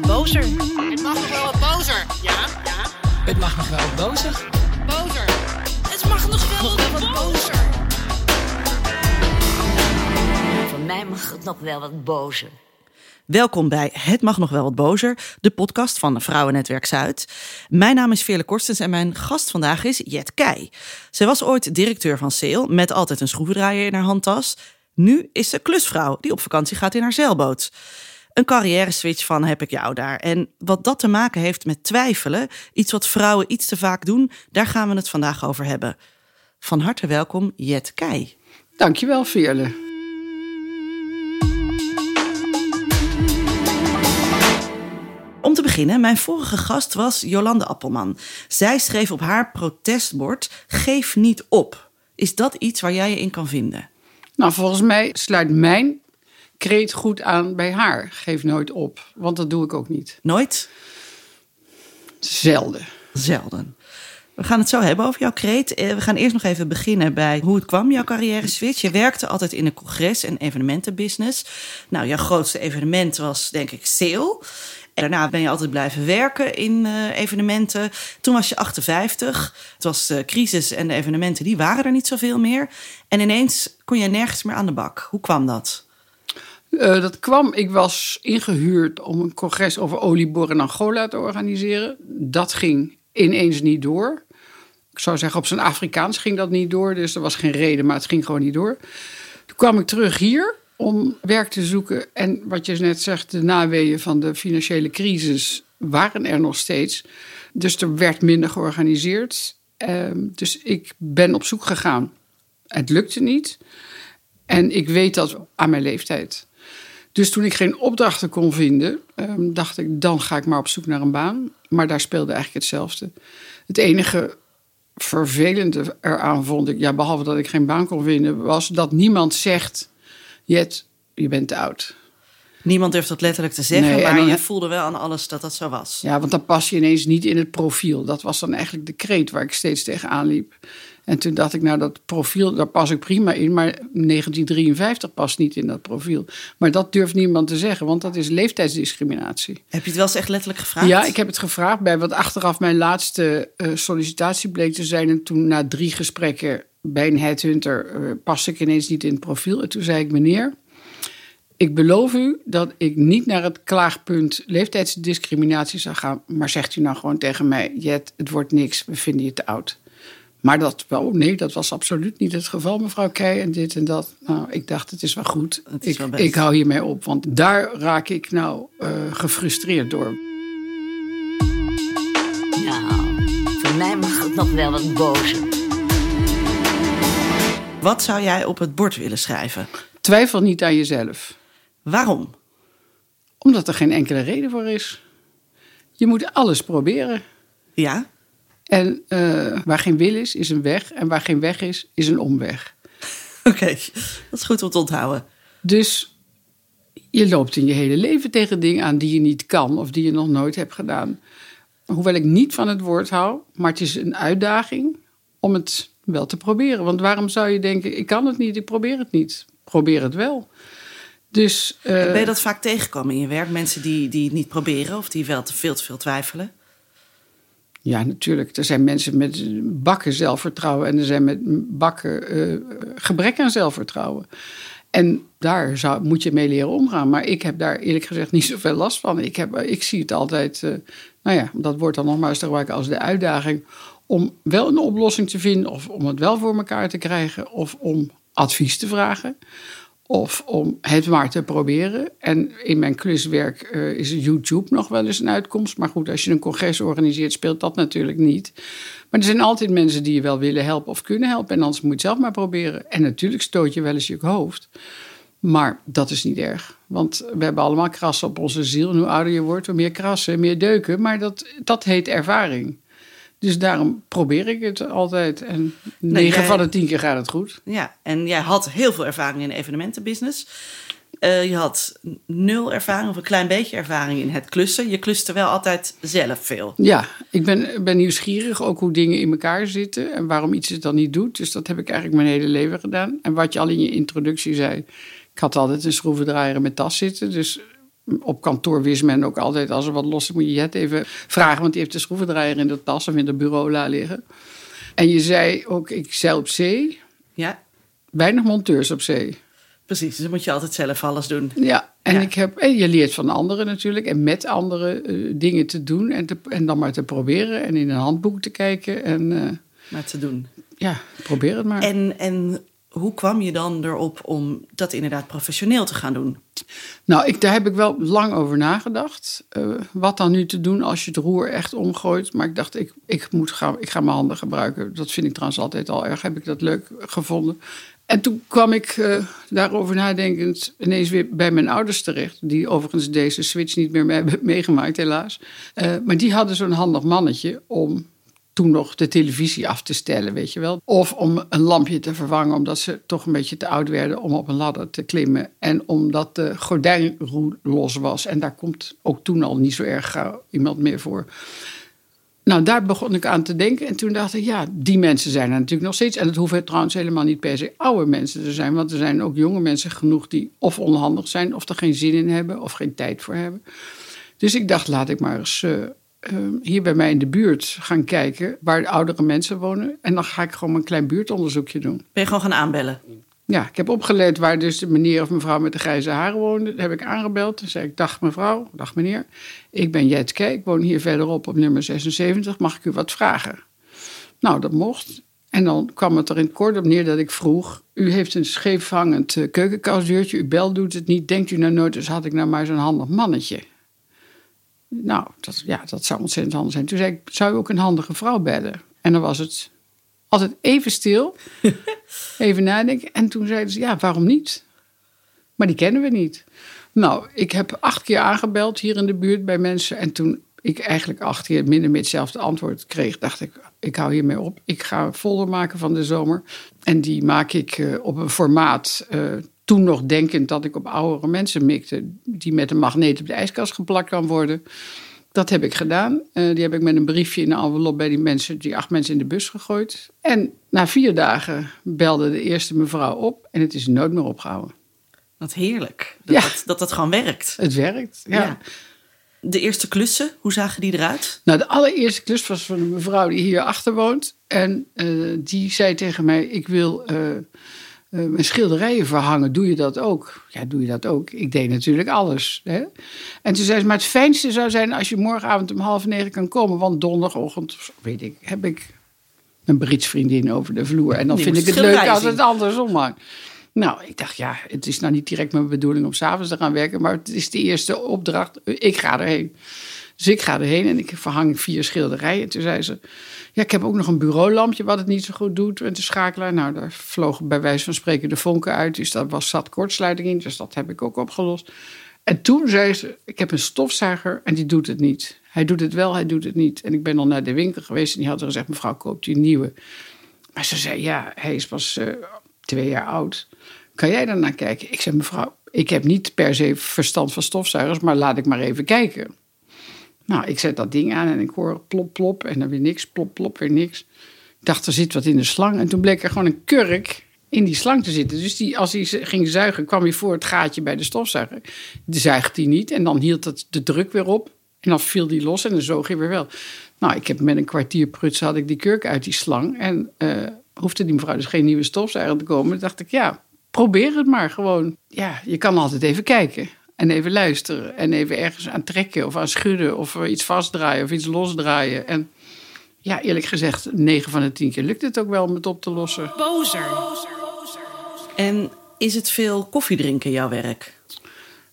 wat bozer. Het mag nog wel wat bozer. Ja, ja. Het mag nog wel wat bozer. Bozer. Het mag nog wel Nog wel wat bozer. Voor mij mag het nog wel wat bozer. Welkom bij Het Mag Nog Wel Wat Bozer, de podcast van Vrouwennetwerk Zuid. Mijn naam is Veerle Korstens en mijn gast vandaag is Jet Keij. Zij was ooit directeur van Sale met altijd een schroevendraaier in haar handtas. Nu is ze klusvrouw die op vakantie gaat in haar zeilboot. Een carrière switch van heb ik jou daar. En wat dat te maken heeft met twijfelen, iets wat vrouwen iets te vaak doen, daar gaan we het vandaag over hebben. Van harte welkom, Jet Keij. Dankjewel, Veerle. Om te beginnen, mijn vorige gast was Jolande Appelman. Zij schreef op haar protestbord: Geef niet op. Is dat iets waar jij je in kan vinden? Nou, volgens mij sluit mijn kreet goed aan bij haar. Geef nooit op, want dat doe ik ook niet. Nooit? Zelden. Zelden. We gaan het zo hebben over jouw kreet. Eh, We gaan eerst nog even beginnen bij hoe het kwam, jouw carrière switch. Je werkte altijd in de congres- en evenementenbusiness. Nou, jouw grootste evenement was denk ik Sale. En daarna ben je altijd blijven werken in eh, evenementen. Toen was je 58. Het was de crisis en de evenementen, die waren er niet zoveel meer. En ineens kon je nergens meer aan de bak. Hoe kwam dat? Eh, dat kwam, ik was ingehuurd om een congres over oliebor in Angola te organiseren. Dat ging ineens niet door. Ik zou zeggen, op zijn Afrikaans ging dat niet door. Dus er was geen reden, maar het ging gewoon niet door. Toen kwam ik terug hier om werk te zoeken. En wat je net zegt, de naweeën van de financiële crisis waren er nog steeds. Dus er werd minder georganiseerd. Ehm, dus ik ben op zoek gegaan. Het lukte niet. En ik weet dat aan mijn leeftijd. Dus toen ik geen opdrachten kon vinden, ehm, dacht ik, dan ga ik maar op zoek naar een baan. Maar daar speelde eigenlijk hetzelfde. Het enige vervelende eraan vond ik, ja, behalve dat ik geen baan kon vinden, was dat niemand zegt: Jet, je bent te oud. Niemand durft dat letterlijk te zeggen, Nee, maar dan- je voelde wel aan alles dat dat zo was. Ja, want dan pas je ineens niet in het profiel. Dat was dan eigenlijk de kreet waar ik steeds tegenaan liep. En toen dacht ik, nou, dat profiel, daar pas ik prima in. Maar 1953 past niet in dat profiel. Maar dat durft niemand te zeggen, want dat is leeftijdsdiscriminatie. Heb je het wel eens echt letterlijk gevraagd? Ja, ik heb het gevraagd bij wat achteraf mijn laatste eh, sollicitatie bleek te zijn. En toen na drie gesprekken bij een headhunter paste ik ineens niet in het profiel. En toen zei ik, meneer, ik beloof u dat ik niet naar het klaagpunt leeftijdsdiscriminatie zou gaan. Maar zegt u nou gewoon tegen mij, Jet, het wordt niks, we vinden je te oud. Maar dat, wel, nee, dat was absoluut niet het geval, mevrouw Keij, en dit en dat. Nou, ik dacht, het is wel goed. Is ik, wel best. ik hou hiermee op, want daar raak ik nou eh, gefrustreerd door. Nou, voor mij mag het nog wel wat bozer. Wat zou jij op het bord willen schrijven? Twijfel niet aan jezelf, Waarom? omdat er geen enkele reden voor is. Je moet alles proberen. Ja? En eh, waar geen wil is, is een weg. En waar geen weg is, is een omweg. Oké, dat is goed om te onthouden. Dus je loopt in je hele leven tegen dingen aan die je niet kan of die je nog nooit hebt gedaan. Hoewel ik niet van het woord hou, maar het is een uitdaging om het wel te proberen. Want waarom zou je denken, ik kan het niet, ik probeer het niet. Probeer het wel. Dus eh, ben je dat vaak tegengekomen in je werk? Mensen die, die het niet proberen of die wel te veel te veel twijfelen? Ja, natuurlijk. Er zijn mensen met bakken zelfvertrouwen en er zijn met bakken eh, gebrek aan zelfvertrouwen. En daar zou, moet je mee leren omgaan. Maar ik heb daar eerlijk gezegd niet zoveel last van. Ik, heb, ik zie het altijd, eh, nou ja, dat wordt dan nogmaals te gebruiken als de uitdaging om wel een oplossing te vinden of om het wel voor elkaar te krijgen of om advies te vragen. Of om het maar te proberen. En in mijn kluswerk eh, is YouTube nog wel eens een uitkomst. Maar goed, als je een congres organiseert, speelt dat natuurlijk niet. Maar er zijn altijd mensen die je wel willen helpen of kunnen helpen. En anders moet je het zelf maar proberen. En natuurlijk stoot je wel eens je hoofd. Maar dat is niet erg. Want we hebben allemaal krassen op onze ziel. En hoe ouder je wordt, hoe meer krassen, meer deuken. Maar dat, dat heet ervaring. Dus daarom probeer ik het altijd. En negen jij- van de tien keer gaat het goed. Ja, en jij had heel veel ervaring in de evenementenbusiness. Eh, je had nul ervaring of een klein beetje ervaring in het klussen. Je kluste wel altijd zelf veel. Ja, ik ben, ben nieuwsgierig ook hoe dingen in elkaar zitten en waarom iets het dan niet doet. Dus dat heb ik eigenlijk mijn hele leven gedaan. En wat je al in je introductie zei, ik had altijd een schroevendraaier in mijn tas zitten. Dus Op kantoor wist men ook altijd, als er wat los is, moet je Jet even vragen. Want die heeft de schroevendraaier in de tas of in de bureau laten liggen. En je zei ook, ik zeil op zee. Ja, Weinig monteurs op zee. precies. Dus dan moet je altijd zelf alles doen. Ja, en, Ja. Ik heb, en je leert van anderen natuurlijk. En met anderen eh, dingen te doen. En, te, en dan maar te proberen. En in een handboek te kijken. En eh, Maar te doen. ja, probeer het maar. En, en hoe kwam je dan erop om dat inderdaad professioneel te gaan doen? Nou, ik, daar heb ik wel lang over nagedacht. Eh, wat dan nu te doen als je het roer echt omgooit. Maar ik dacht, ik, ik, moet gaan, ik ga mijn handen gebruiken. Dat vind ik trouwens altijd al erg. Heb ik dat leuk gevonden. En toen kwam ik eh, daarover nadenkend ineens weer bij mijn ouders terecht. Die overigens deze switch niet meer mee hebben meegemaakt, helaas. Eh, maar die hadden zo'n handig mannetje om toen nog de televisie af te stellen, weet je wel. Of om een lampje te vervangen, omdat ze toch een beetje te oud werden om op een ladder te klimmen. En omdat de gordijnroe los was. En daar komt ook toen al niet zo erg gauw iemand meer voor. Nou, daar begon ik aan te denken. En toen dacht ik, ja, die mensen zijn er natuurlijk nog steeds. En het hoeven trouwens helemaal niet per se oude mensen te zijn. Want er zijn ook jonge mensen genoeg die of onhandig zijn... of er geen zin in hebben of geen tijd voor hebben. Dus ik dacht, laat ik maar eens eh, eh, hier bij mij in de buurt gaan kijken... waar de oudere mensen wonen. En dan ga ik gewoon een klein buurtonderzoekje doen. Ben je gewoon gaan aanbellen? Ja, ik heb opgeleid waar dus de meneer of mevrouw met de grijze haren woonde. Dat heb ik aangebeld. Toen zei ik, dag mevrouw, dag meneer. Ik ben Jetke, ik woon hier verderop op nummer 76. Mag ik u wat vragen? Nou, dat mocht. En dan kwam het er in het kort op neer dat ik vroeg... u heeft een scheefhangend eh, keukenkastdeurtje, uw bel doet het niet. Denkt u nou nooit, dus had ik nou maar zo'n handig mannetje. Nou, dat, ja, dat zou ontzettend handig zijn. Toen zei ik, zou u ook een handige vrouw bellen? En dan was het altijd even stil, even nadenken. En toen zeiden ze, ja, waarom niet? Maar die kennen we niet. Nou, ik heb acht keer aangebeld hier in de buurt bij mensen. En toen ik eigenlijk acht keer minder met hetzelfde antwoord kreeg, dacht ik, ik hou hiermee op. Ik ga een folder maken van de zomer. En die maak ik eh, op een formaat. eh, toen nog denkend dat ik op oudere mensen mikte, die met een magneet op de ijskast geplakt kan worden. Dat heb ik gedaan. Eh, die heb ik met een briefje in een envelop bij die mensen, die acht mensen in de bus gegooid. En na vier dagen belde de eerste mevrouw op en het is nooit meer opgehouden. Wat heerlijk. Dat, Ja. dat, dat dat gewoon werkt. Het werkt. Ja. Ja. De eerste klussen, hoe zagen die eruit? Nou, de allereerste klus was van een mevrouw die hier achter woont. En eh, die zei tegen mij: Ik wil eh, eh, mijn schilderijen verhangen. Doe je dat ook? Ja, doe je dat ook? Ik deed natuurlijk alles. Hè? En toen zei ze: Maar het fijnste zou zijn als je morgenavond om half negen kan komen. Want donderdagochtend, weet ik, heb ik een Brits vriendin over de vloer. En dan Die vind ik het leuk als het andersom hangt. Nou, ik dacht, ja, het is nou niet direct mijn bedoeling om s'avonds te gaan werken. Maar het is de eerste opdracht. Ik ga erheen. Dus ik ga erheen en ik verhang vier schilderijen. En toen zei ze, ja, ik heb ook nog een bureaulampje wat het niet zo goed doet. En de schakelaar, nou, daar vlogen bij wijze van spreken de vonken uit. Dus daar was, zat kortsluiting in, dus dat heb ik ook opgelost. En toen zei ze, ik heb een stofzuiger en die doet het niet. Hij doet het wel, hij doet het niet. En ik ben al naar de winkel geweest en die had gezegd, mevrouw, koopt u een nieuwe. Maar ze zei, ja, hij is pas eh, twee jaar oud. Kan jij daar naar kijken? Ik zei, mevrouw, ik heb niet per se verstand van stofzuigers, maar laat ik maar even kijken. Nou, ik zet dat ding aan en ik hoor plop, plop en dan weer niks, plop, plop, weer niks. Ik dacht, er zit wat in de slang. En toen bleek er gewoon een kurk in die slang te zitten. Dus die, als hij ging zuigen, kwam hij voor het gaatje bij de stofzuiger. Die zuigt hij niet en dan hield het de druk weer op. En dan viel die los en dan zoog hij weer wel. Nou, ik heb met een kwartier prutsen had ik die kurk uit die slang. En eh, hoefde die mevrouw dus geen nieuwe stofzuiger te komen. Dan dacht ik, ja, probeer het maar gewoon. Ja, je kan altijd even kijken. En even luisteren. En even ergens aan trekken of aan schudden. Of eh, iets vastdraaien of iets losdraaien. En ja, eerlijk gezegd, 9 van de 10 keer lukt het ook wel om het op te lossen. Bozer. En is het veel koffie drinken jouw werk?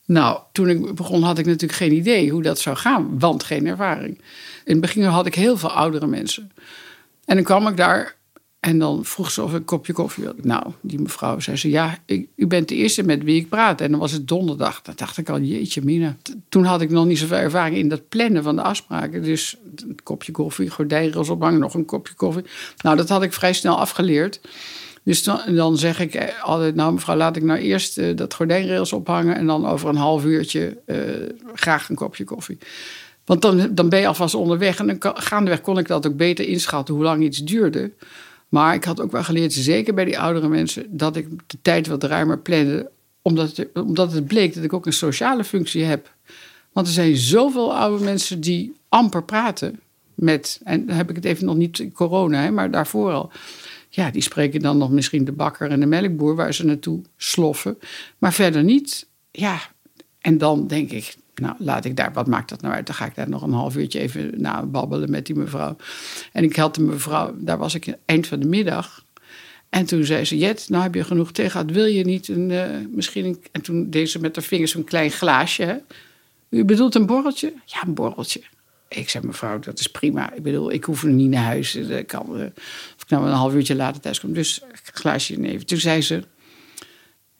Nou, toen ik begon had ik natuurlijk geen idee hoe dat zou gaan, want geen ervaring. In het begin had ik heel veel oudere mensen. En dan kwam ik daar en dan vroeg ze of ik een kopje koffie wilde. Nou, die mevrouw zei ze, ja, ik, u bent de eerste met wie ik praat. En dan was het donderdag. Dan dacht ik al, jeetje mina. Toen had ik nog niet zoveel ervaring in dat plannen van de afspraken. Dus een kopje koffie, gordijnrails ophangen, nog een kopje koffie. Nou, dat had ik vrij snel afgeleerd. Dus dan, dan zeg ik eh, altijd, nou mevrouw, laat ik nou eerst eh, dat gordijnrails ophangen... en dan over een half uurtje eh, graag een kopje koffie. Want dan, dan ben je alvast onderweg. En dan gaandeweg kon ik dat ook beter inschatten hoe lang iets duurde. Maar ik had ook wel geleerd, zeker bij die oudere mensen... dat ik de tijd wat ruimer plande. Omdat het, omdat het bleek dat ik ook een sociale functie heb. Want er zijn zoveel oude mensen die amper praten met, en dan heb ik het even nog niet corona, hè, maar daarvoor al. Ja, die spreken dan nog misschien de bakker en de melkboer waar ze naartoe sloffen. Maar verder niet. Ja, en dan denk ik, nou, laat ik daar, wat maakt dat nou uit? Dan ga ik daar nog een half uurtje even na babbelen met die mevrouw. En ik had de mevrouw, daar was ik eind van de middag. En toen zei ze, Jet, nou heb je genoeg thee gehad. Wil je niet een, eh, misschien een... En toen deed ze met haar vingers een klein glaasje. U bedoelt een borreltje? Ja, een borreltje. Ik zei, mevrouw, dat is prima. Ik bedoel, ik hoef er niet naar huis. Ik kan, eh, of ik nou een half uurtje later thuis kom. Dus een glaasje nemen. Toen zei ze,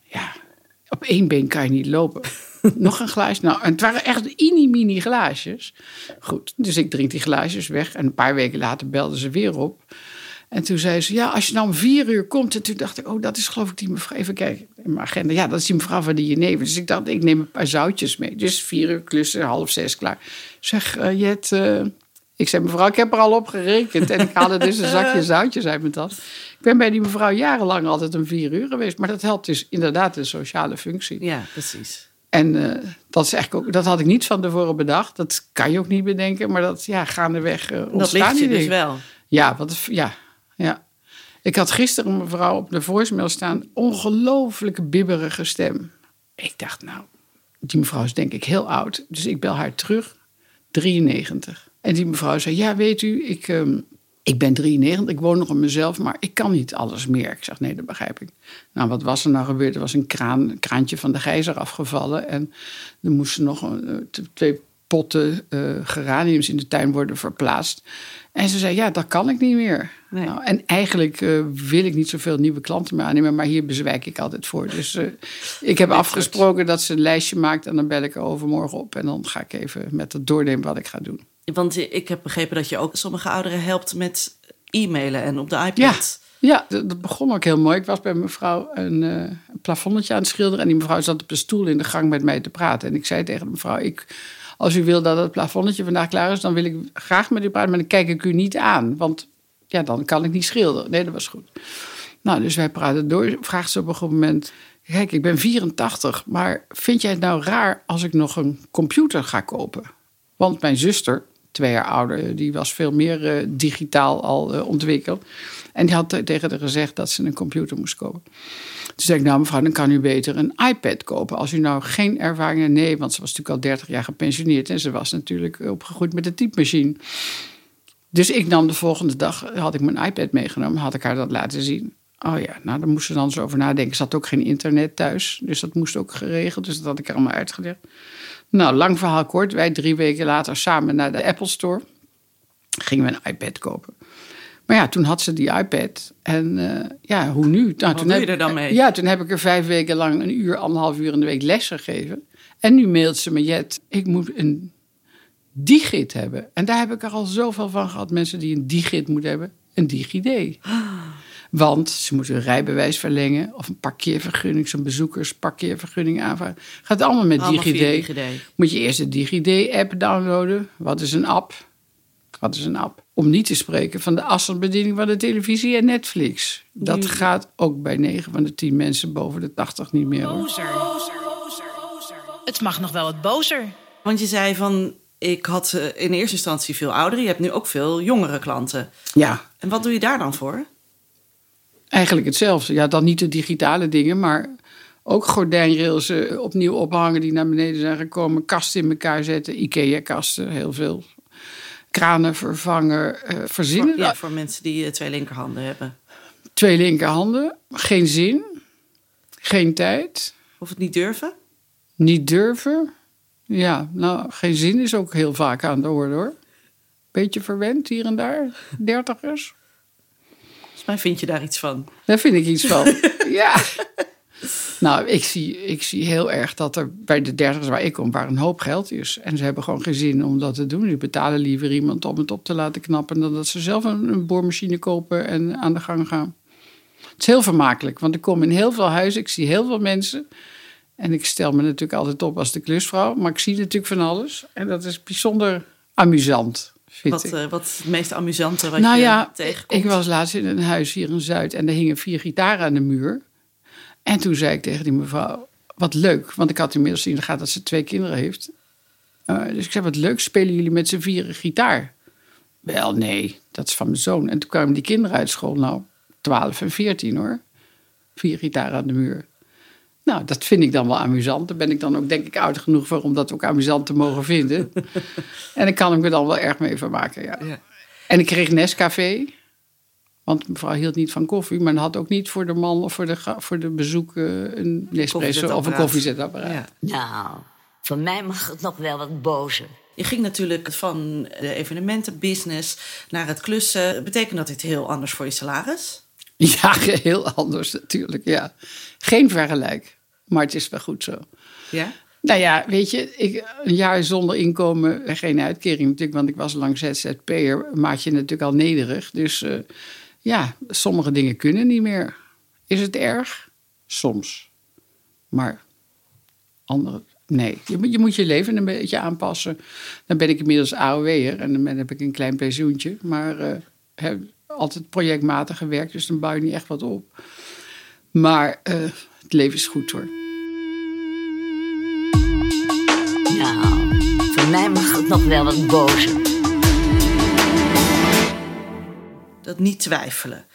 ja, op één been kan je niet lopen. Nog een glaas. Nou, en het waren echt mini-mini glaasjes. Goed, dus ik drink die glaasjes weg. En een paar weken later belde ze weer op. En toen zei ze, ja, als je nou om vier uur komt. En toen dacht ik, oh, dat is geloof ik die mevrouw. Even kijken in mijn agenda. Ja, dat is die mevrouw van die jenever. Dus ik dacht, ik neem een paar zoutjes mee. Dus vier uur klussen, half zes klaar. Zeg, uh, Jet, uh, ik zei, mevrouw, ik heb er al op gerekend. En ik haalde dus een zakje zoutjes uit mijn tas. Ik ben bij die mevrouw jarenlang altijd om vier uur geweest. Maar dat helpt dus inderdaad de sociale functie. Ja, precies. En uh, dat, is eigenlijk ook, dat had ik niet van tevoren bedacht. Dat kan je ook niet bedenken. Maar dat, ja, gaandeweg uh, ontstaan Dat ligt je dus wel. Ja, wat, ja, ja. Ik had gisteren een mevrouw op de voicemail staan. Ongelooflijke bibberige stem. Ik dacht, nou, die mevrouw is denk ik heel oud. Dus ik bel haar terug. 93. En die mevrouw zei, ja, weet u, ik, ehm, ik ben 93. Ik woon nog op mezelf, maar ik kan niet alles meer. Ik zeg, nee, dat begrijp ik. Nou, wat was er nou gebeurd? Er was een, kraan, een kraantje van de gijzer afgevallen. En er moesten nog een, eh, twee potten eh, geraniums in de tuin worden verplaatst. En ze zei, ja, dat kan ik niet meer. Nee. Nou, en eigenlijk eh, wil ik niet zoveel nieuwe klanten meer aannemen, maar hier bezwijk ik altijd voor. Dus ik heb afgesproken dat ze een lijstje maakt en dan bel ik er overmorgen op. En dan ga ik even met het doornemen wat ik ga doen. Want ik heb begrepen dat je ook sommige ouderen helpt met e-mailen en op de iPad. Ja. Ja, dat begon ook heel mooi. Ik was bij mevrouw een, plafonnetje aan het schilderen. En die mevrouw zat op een stoel in de gang met mij te praten. En ik zei tegen de mevrouw: ik, Als u wil dat het plafonnetje vandaag klaar is, dan wil ik graag met u praten. Maar dan kijk ik u niet aan. Want ja, dan kan ik niet schilderen. Nee, dat was goed. Nou, dus wij praten door. Vraagt ze op een goed moment: Kijk, ik ben 84. Maar vind jij het nou raar als ik nog een computer ga kopen? Want mijn zuster, twee jaar ouder, die was veel meer eh, digitaal al eh, ontwikkeld. En die had te- tegen haar gezegd dat ze een computer moest kopen. Toen zei ik, nou mevrouw, dan kan u beter een iPad kopen. Als u nou geen ervaring heeft. Nee, want ze was natuurlijk al 30 jaar gepensioneerd. En ze was natuurlijk opgegroeid met een typemachine. Dus ik nam de volgende dag, had ik mijn iPad meegenomen. Had ik haar dat laten zien. Oh ja, nou daar moest ze dan eens over nadenken. Ze had ook geen internet thuis. Dus dat moest ook geregeld. Dus dat had ik er allemaal uitgelegd. Nou, lang verhaal kort. Wij drie weken later samen naar de Apple Store. Gingen we een iPad kopen. Maar ja, toen had ze die iPad. En eh, ja, hoe nu? Nou, doe je er dan mee? Ja, toen heb ik er vijf weken lang een uur, anderhalf uur in de week les gegeven. En nu mailt ze me, Jet, ik moet een digit hebben. En daar heb ik er al zoveel van gehad. Mensen die een digit moeten hebben. Een DigiD. Want ze moeten een rijbewijs verlengen. Of een parkeervergunning, zo'n bezoekersparkeervergunning aanvragen. Gaat allemaal met Allemaal DigiD. Moet je eerst de DigiD-app downloaden. Wat is een app? Wat is een app? Om niet te spreken van de afstandsbediening van de televisie en Netflix. Dat gaat ook bij 9 van de 10 mensen boven de 80 niet meer. Hoor. Bozer. Het mag nog wel wat bozer. Want je zei van, ik had eh, in eerste instantie veel ouderen. Je hebt nu ook veel jongere klanten. Ja, En wat doe je daar dan voor? Eigenlijk hetzelfde. Ja, dan niet de digitale dingen, maar ook gordijnrails opnieuw ophangen die naar beneden zijn gekomen. Kasten in elkaar zetten, Ikea-kasten, heel veel. Kranen vervangen, eh, verzinnen. Voor, ja, voor mensen die eh, twee linkerhanden hebben. Twee linkerhanden, geen zin, geen tijd, Of het niet durven? niet durven. Ja, nou, geen zin is ook heel vaak aan de orde hoor. Beetje verwend hier en daar, dertigers. Mij vind je daar iets van. Daar vind ik iets van. ja. Nou, ik zie, ik zie heel erg dat er bij de dertigers waar ik kom, waar een hoop geld is. En ze hebben gewoon geen zin om dat te doen. Die betalen liever iemand om het op te laten knappen... dan dat ze zelf een, een boormachine kopen en aan de gang gaan. Het is heel vermakelijk, want ik kom in heel veel huizen. Ik zie heel veel mensen. En ik stel me natuurlijk altijd op als de klusvrouw. Maar ik zie natuurlijk van alles. En dat is bijzonder amusant, vind Wat, ik. eh, wat is het meest amusante wat Nou je ja, tegenkomt? ik was laatst in een huis hier in Zuid en er hingen vier gitaren aan de muur. En toen zei ik tegen die mevrouw, wat leuk, want ik had inmiddels in de gaten dat ze twee kinderen heeft. Eh, dus ik zei, wat leuk, spelen jullie met z'n vieren gitaar? Wel, nee, dat is van mijn zoon. En toen kwamen die kinderen uit school, nou, 12 en 14 hoor. Vier gitaren aan de muur. Nou, dat vind ik dan wel amusant. Daar ben ik dan ook, denk ik, oud genoeg voor om dat ook amusant te mogen vinden. en daar kan ik me dan wel erg mee vermaken, ja. Ja. En ik kreeg Nescafé. Want mevrouw hield niet van koffie, maar had ook niet voor de man of voor de, voor de bezoek een Nespresso of een Koffiezetapparaat. koffiezetapparaat. Ja. Nou, voor mij mag het nog wel wat bozer. Je ging natuurlijk van de evenementenbusiness naar het klussen. Betekent dat dit heel anders voor je salaris? Ja, heel anders natuurlijk, ja. Geen vergelijk, maar het is wel goed zo. Ja. Nou ja, weet je, ik, een jaar zonder inkomen en geen uitkering natuurlijk, want ik was lang ZZP'er, maak je natuurlijk al nederig. Dus eh, ja, sommige dingen kunnen niet meer. Is het erg? Soms. Maar andere, nee. Je, moet- je moet je leven een beetje aanpassen. Dan ben ik inmiddels AOW'er en dan heb ik een klein pensioentje. Maar eh, heb altijd projectmatig gewerkt, dus dan bouw je niet echt wat op. Maar eh, het leven is goed hoor. Nou, voor mij mag het nog wel wat bozer. Dat niet twijfelen.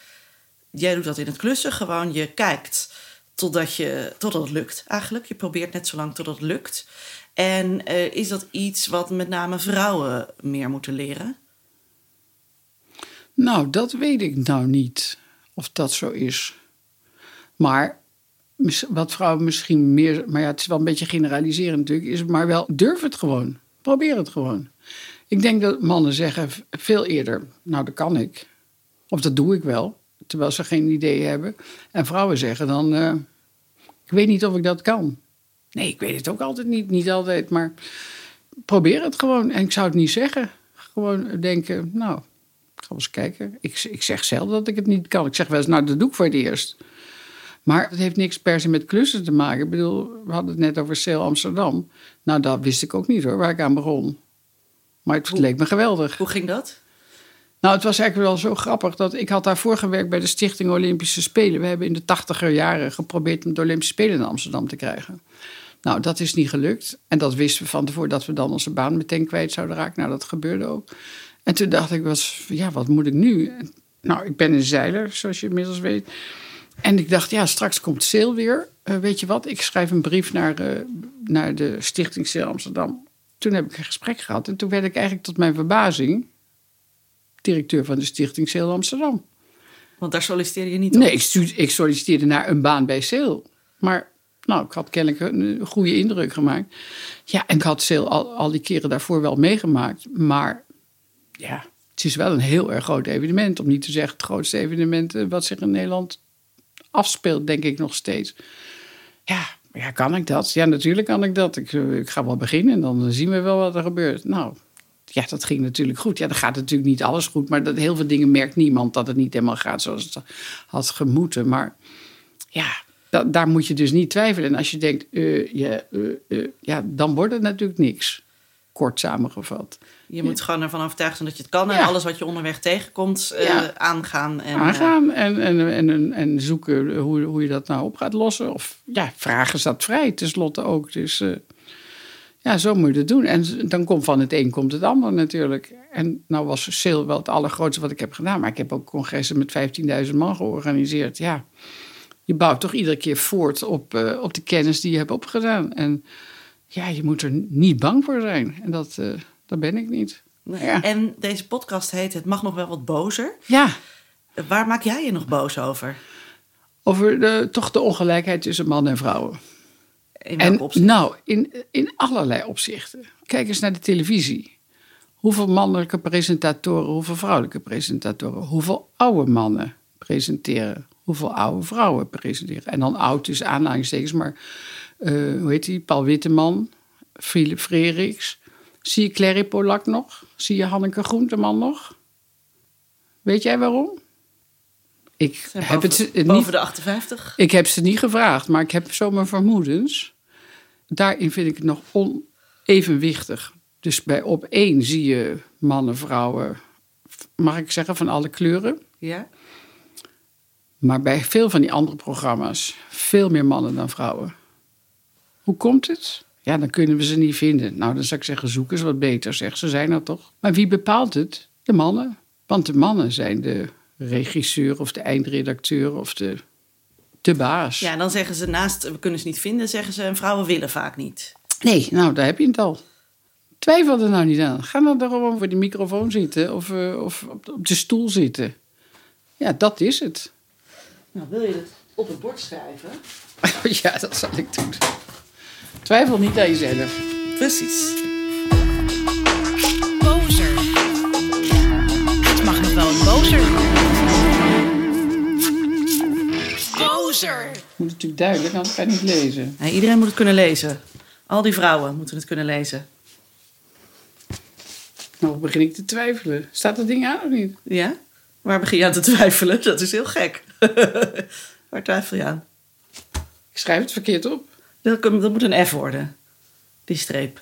Jij doet dat in het klussen gewoon. Je kijkt totdat, je, totdat het lukt eigenlijk. Je probeert net zo lang totdat het lukt. En eh, is dat iets wat met name vrouwen meer moeten leren? Nou, dat weet ik nou niet of dat zo is. Maar wat vrouwen misschien meer, maar ja, het is wel een beetje generaliseren natuurlijk, is maar wel durf het gewoon. Probeer het gewoon. Ik denk dat mannen zeggen veel eerder, nou dat kan ik. Of dat doe ik wel, terwijl ze geen idee hebben. En vrouwen zeggen dan, eh, ik weet niet of ik dat kan. Nee, ik weet het ook altijd niet, niet altijd, maar probeer het gewoon. En ik zou het niet zeggen. Gewoon denken, nou, ga eens kijken. Ik, ik zeg zelf dat ik het niet kan. Ik zeg wel eens, nou, dat doe ik voor het eerst. Maar het heeft niks per se met klussen te maken. Ik bedoel, we hadden het net over Sail Amsterdam. Nou, dat wist ik ook niet hoor, waar ik aan begon. Maar het leek me geweldig. Hoe ging dat? Nou, het was eigenlijk wel zo grappig dat ik had daarvoor gewerkt bij de Stichting Olympische Spelen. We hebben in de tachtiger jaren geprobeerd om de Olympische Spelen in Amsterdam te krijgen. Nou, dat is niet gelukt. En dat wisten we van tevoren dat we dan onze baan meteen kwijt zouden raken. Nou, dat gebeurde ook. En toen dacht ik, was, ja, wat moet ik nu? Nou, ik ben een zeiler, zoals je inmiddels weet. En ik dacht, ja, straks komt Sail weer. Eh, weet je wat, ik schrijf een brief naar, eh, naar de Stichting Sail Amsterdam. Toen heb ik een gesprek gehad. En toen werd ik eigenlijk tot mijn verbazing directeur van de Stichting Sail Amsterdam. Want daar solliciteerde je niet op. Nee, ik, ik solliciteerde naar een baan bij Sail. Maar nou, ik had kennelijk een, goede indruk gemaakt. Ja, en ik had Sail al, al die keren daarvoor wel meegemaakt. Maar ja, het is wel een heel erg groot evenement. Om niet te zeggen het grootste evenement eh, wat zich in Nederland afspeelt, denk ik nog steeds. Ja, ja, kan ik dat? Ja, natuurlijk kan ik dat. Ik, eh, ik ga wel beginnen en dan zien we wel wat er gebeurt. Nou, ja, dat ging natuurlijk goed. Ja, dan gaat natuurlijk niet alles goed. Maar dat, heel veel dingen merkt niemand dat het niet helemaal gaat zoals het had gemoeten. Maar ja, da- daar moet je dus niet twijfelen. En als je denkt, eh, eh, eh, ja, dan wordt het natuurlijk niks. Kort samengevat. Je moet gewoon ervan overtuigd zijn dat je het kan. En alles wat je onderweg tegenkomt, eh, aangaan. En, eh, Aangaan en, en, en, en, en zoeken hoe, hoe je dat nou op gaat lossen. Of ja, vragen staat vrij, tenslotte ook. Dus eh, ja, zo moet je het doen. En dan komt van het een komt het ander natuurlijk. En nou was Sail wel het allergrootste wat ik heb gedaan. Maar ik heb ook congressen met 15.000 man georganiseerd. Ja, je bouwt toch iedere keer voort op, eh, op de kennis die je hebt opgedaan. En ja, je moet er niet bang voor zijn. En dat, eh, dat ben ik niet. nee. Ja. En deze podcast heet Het mag nog wel wat bozer. Ja, Waar maak jij je nog boos over? over de, toch de ongelijkheid tussen mannen en vrouwen. In welke En opzicht? nou, in, in allerlei opzichten. Kijk eens naar de televisie. Hoeveel mannelijke presentatoren, hoeveel vrouwelijke presentatoren, hoeveel oude mannen presenteren, hoeveel oude vrouwen presenteren. En dan oud tussen aanhalingstekens, maar eh, hoe heet die? Paul Witteman, Philip Freriks. Zie je Clary Polak nog? Zie je Hanneke Groenteman nog? Weet jij waarom? Ik heb boven, het niet boven de 58? ik heb ze niet gevraagd, maar ik heb zo mijn vermoedens. Daarin vind ik het nog onevenwichtig. Dus bij op één zie je mannen, vrouwen, mag ik zeggen, van alle kleuren. Ja? Maar bij veel van die andere programma's veel meer mannen dan vrouwen. Hoe komt het? Ja, dan kunnen we ze niet vinden. Nou, dan zou ik zeggen, zoek eens wat beter, zeg. Ze zijn er toch. Maar wie bepaalt het? De mannen. Want de mannen zijn de regisseur of de eindredacteur of de, de baas. Ja, dan zeggen ze naast we kunnen ze niet vinden, zeggen ze en vrouwen willen vaak niet. Nee, nou, daar heb je het al. Twijfel er nou niet aan. Ga dan er gewoon voor die microfoon zitten of, eh, of op, de, op de stoel zitten. Ja, dat is het. Nou, wil je het op het bord schrijven? ja, dat zal ik doen. Twijfel niet aan jezelf. Precies. Bozer. Het mag nog wel wat bozer. Bozer. Moet natuurlijk duidelijk, anders kan je niet lezen. Nee, iedereen moet het kunnen lezen. Al die vrouwen moeten het kunnen lezen. Nou begin ik te twijfelen. Staat dat ding aan of niet? Ja? Waar begin je aan te twijfelen? Dat is heel gek. Waar twijfel je aan? Ik schrijf het verkeerd op. Dat, moet een F worden. Die streep.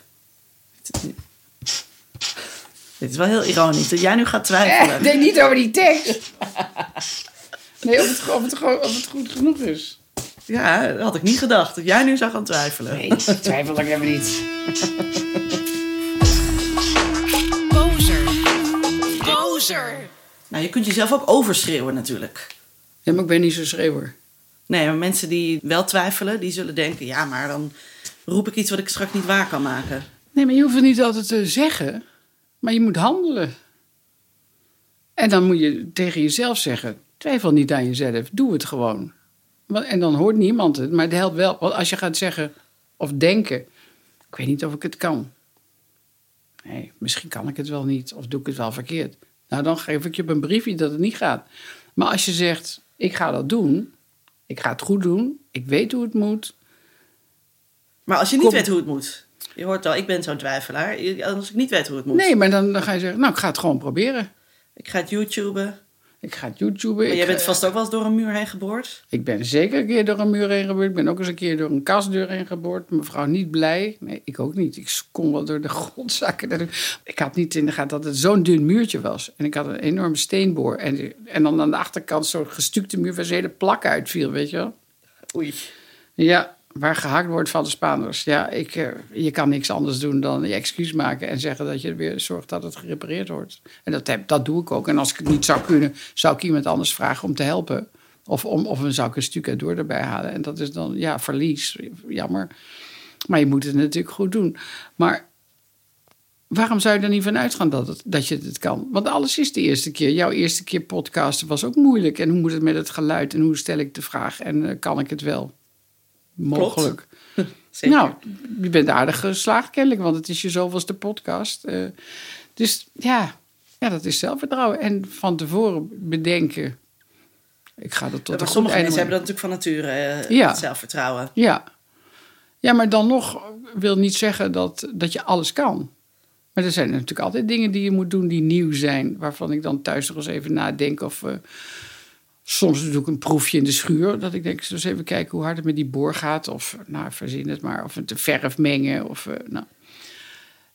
Dit is wel heel ironisch dat jij nu gaat twijfelen. Eh, denk niet over die tekst. Nee, of het, of, het, gewoon- of het goed genoeg is. Ja, dat had ik niet gedacht. Dat jij nu zou gaan twijfelen. Nee, ik twijfel ik even niet. Bozer. Bozer. Nou, je kunt jezelf ook overschreeuwen natuurlijk. Ja, maar ik ben niet zo'n schreeuwer. Nee, maar mensen die wel twijfelen, die zullen denken... ja, maar dan roep ik iets wat ik straks niet waar kan maken. Nee, maar je hoeft het niet altijd te zeggen. Maar je moet handelen. En dan moet je tegen jezelf zeggen... twijfel niet aan jezelf, doe het gewoon. En dan hoort niemand het, maar het helpt wel. Want als je gaat zeggen of denken... ik weet niet of ik het kan. Nee, misschien kan ik het wel niet. Of doe ik het wel verkeerd. Nou, dan geef ik je op een briefje dat het niet gaat. Maar als je zegt, ik ga dat doen... ik ga het goed doen, ik weet hoe het moet... Maar als je niet Kom. weet hoe het moet... Je hoort al, ik ben zo'n twijfelaar. Als ik niet weet hoe het moet... Nee, maar dan, dan ga je zeggen, nou, ik ga het gewoon proberen. Ik ga het YouTuben. Ik ga YouTuben. Maar jij bent vast ook wel eens door een muur heen geboord. Ik ben zeker een keer door een muur heen geboord. Ik ben ook eens een keer door een kastdeur heen geboord. Mevrouw niet blij. Nee, ik ook niet. Ik kon wel door de grondzakken. Ik had niet in de gaten dat het zo'n dun muurtje was. En ik had een enorme steenboor. En, en dan aan de achterkant zo'n gestukte muur waar zijn hele plak uitviel, weet je wel. Oei. Ja, waar gehakt wordt van de Spaanders. Ja, ik, eh, je kan niks anders doen dan je excuus maken en zeggen dat je weer zorgt dat het gerepareerd wordt. En dat, dat doe ik ook. En als ik het niet zou kunnen, zou ik iemand anders vragen om te helpen. Of, om, of dan zou ik een stuk door erbij halen. En dat is dan, ja, verlies. Jammer. Maar je moet het natuurlijk goed doen. Maar waarom zou je er niet van uitgaan dat, dat je het kan? Want alles is de eerste keer. Jouw eerste keer podcasten was ook moeilijk. En hoe moet het met het geluid? En hoe stel ik de vraag? En eh, kan ik het wel? Mogelijk. Zeker. Nou, je bent aardig geslaagd kennelijk, want het is je zoveelste podcast. Eh, dus ja, ja, dat is zelfvertrouwen. En van tevoren bedenken, ik ga dat tot sommige mensen hebben dat natuurlijk van nature, eh, Ja. zelfvertrouwen. Ja. ja, maar dan nog wil niet zeggen dat, dat je alles kan. Maar er zijn natuurlijk altijd dingen die je moet doen die nieuw zijn. Waarvan ik dan thuis nog eens even nadenk. Of eh, soms doe ik een proefje in de schuur. Dat ik denk, eens even kijken hoe hard het met die boor gaat. Of, nou, verzin het maar. Of het de verf mengen. Of, eh, nou.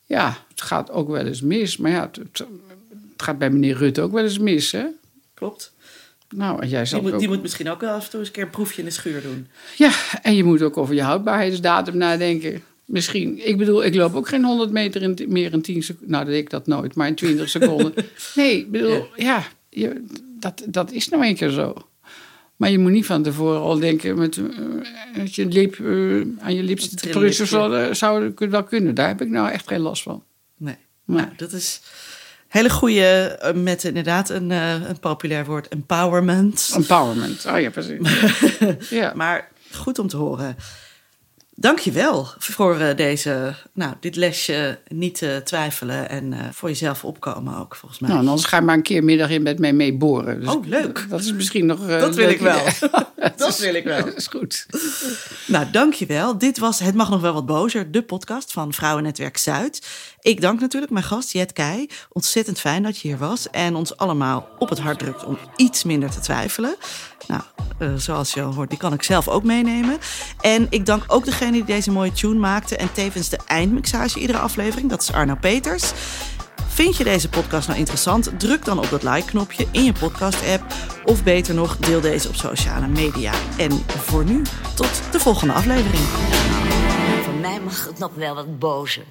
Ja, het gaat ook wel eens mis. Maar ja, het, gaat bij meneer Rutte ook wel eens mis, hè? Klopt. Nou, en jij Die zal moet, ook... die moet misschien ook wel af en toe eens een keer een proefje in de schuur doen. Ja, en je moet ook over je houdbaarheidsdatum nadenken. Misschien. Ik bedoel, ik loop ook geen 100 meter in meer in 10 seconden. Nou, dat deed ik dat nooit, maar in 20 seconden. Nee, ik bedoel, ja, je, dat, dat is nou een keer zo. Maar je moet niet van tevoren al denken met, eh, je lip eh, aan je lip te prutsen. Zou, eh, zou wel kunnen. Daar heb ik nou echt geen last van. Nee. Nee. Nou, dat is hele goede, met inderdaad een, een populair woord, empowerment. Empowerment. Oh ja, precies. ja. Maar goed om te horen. Dank je wel voor eh, deze, nou, dit lesje niet eh, twijfelen en eh, voor jezelf opkomen ook, volgens mij. Nou, anders ga je maar een keer middag in met mij mee boren. Dus Oh, leuk. Dat is misschien nog... dat wil ik wel. dat wil ik wel. Dat is goed. Nou, dankjewel. Dit was Het Mag Nog Wel Wat Bozer, de podcast van Vrouwennetwerk Zuid. Ik dank natuurlijk mijn gast Jet Keij. Ontzettend fijn dat je hier was en ons allemaal op het hart drukt om iets minder te twijfelen. Nou, eh, zoals je al hoort, die kan ik zelf ook meenemen. En ik dank ook degene die deze mooie tune maakte en tevens de eindmixage iedere aflevering. Dat is Arno Peters. Vind je deze podcast nou interessant? Druk dan op dat like-knopje in je podcast-app. Of beter nog, deel deze op sociale media. En voor nu, tot de volgende aflevering. Voor mij mag het nog wel wat bozer.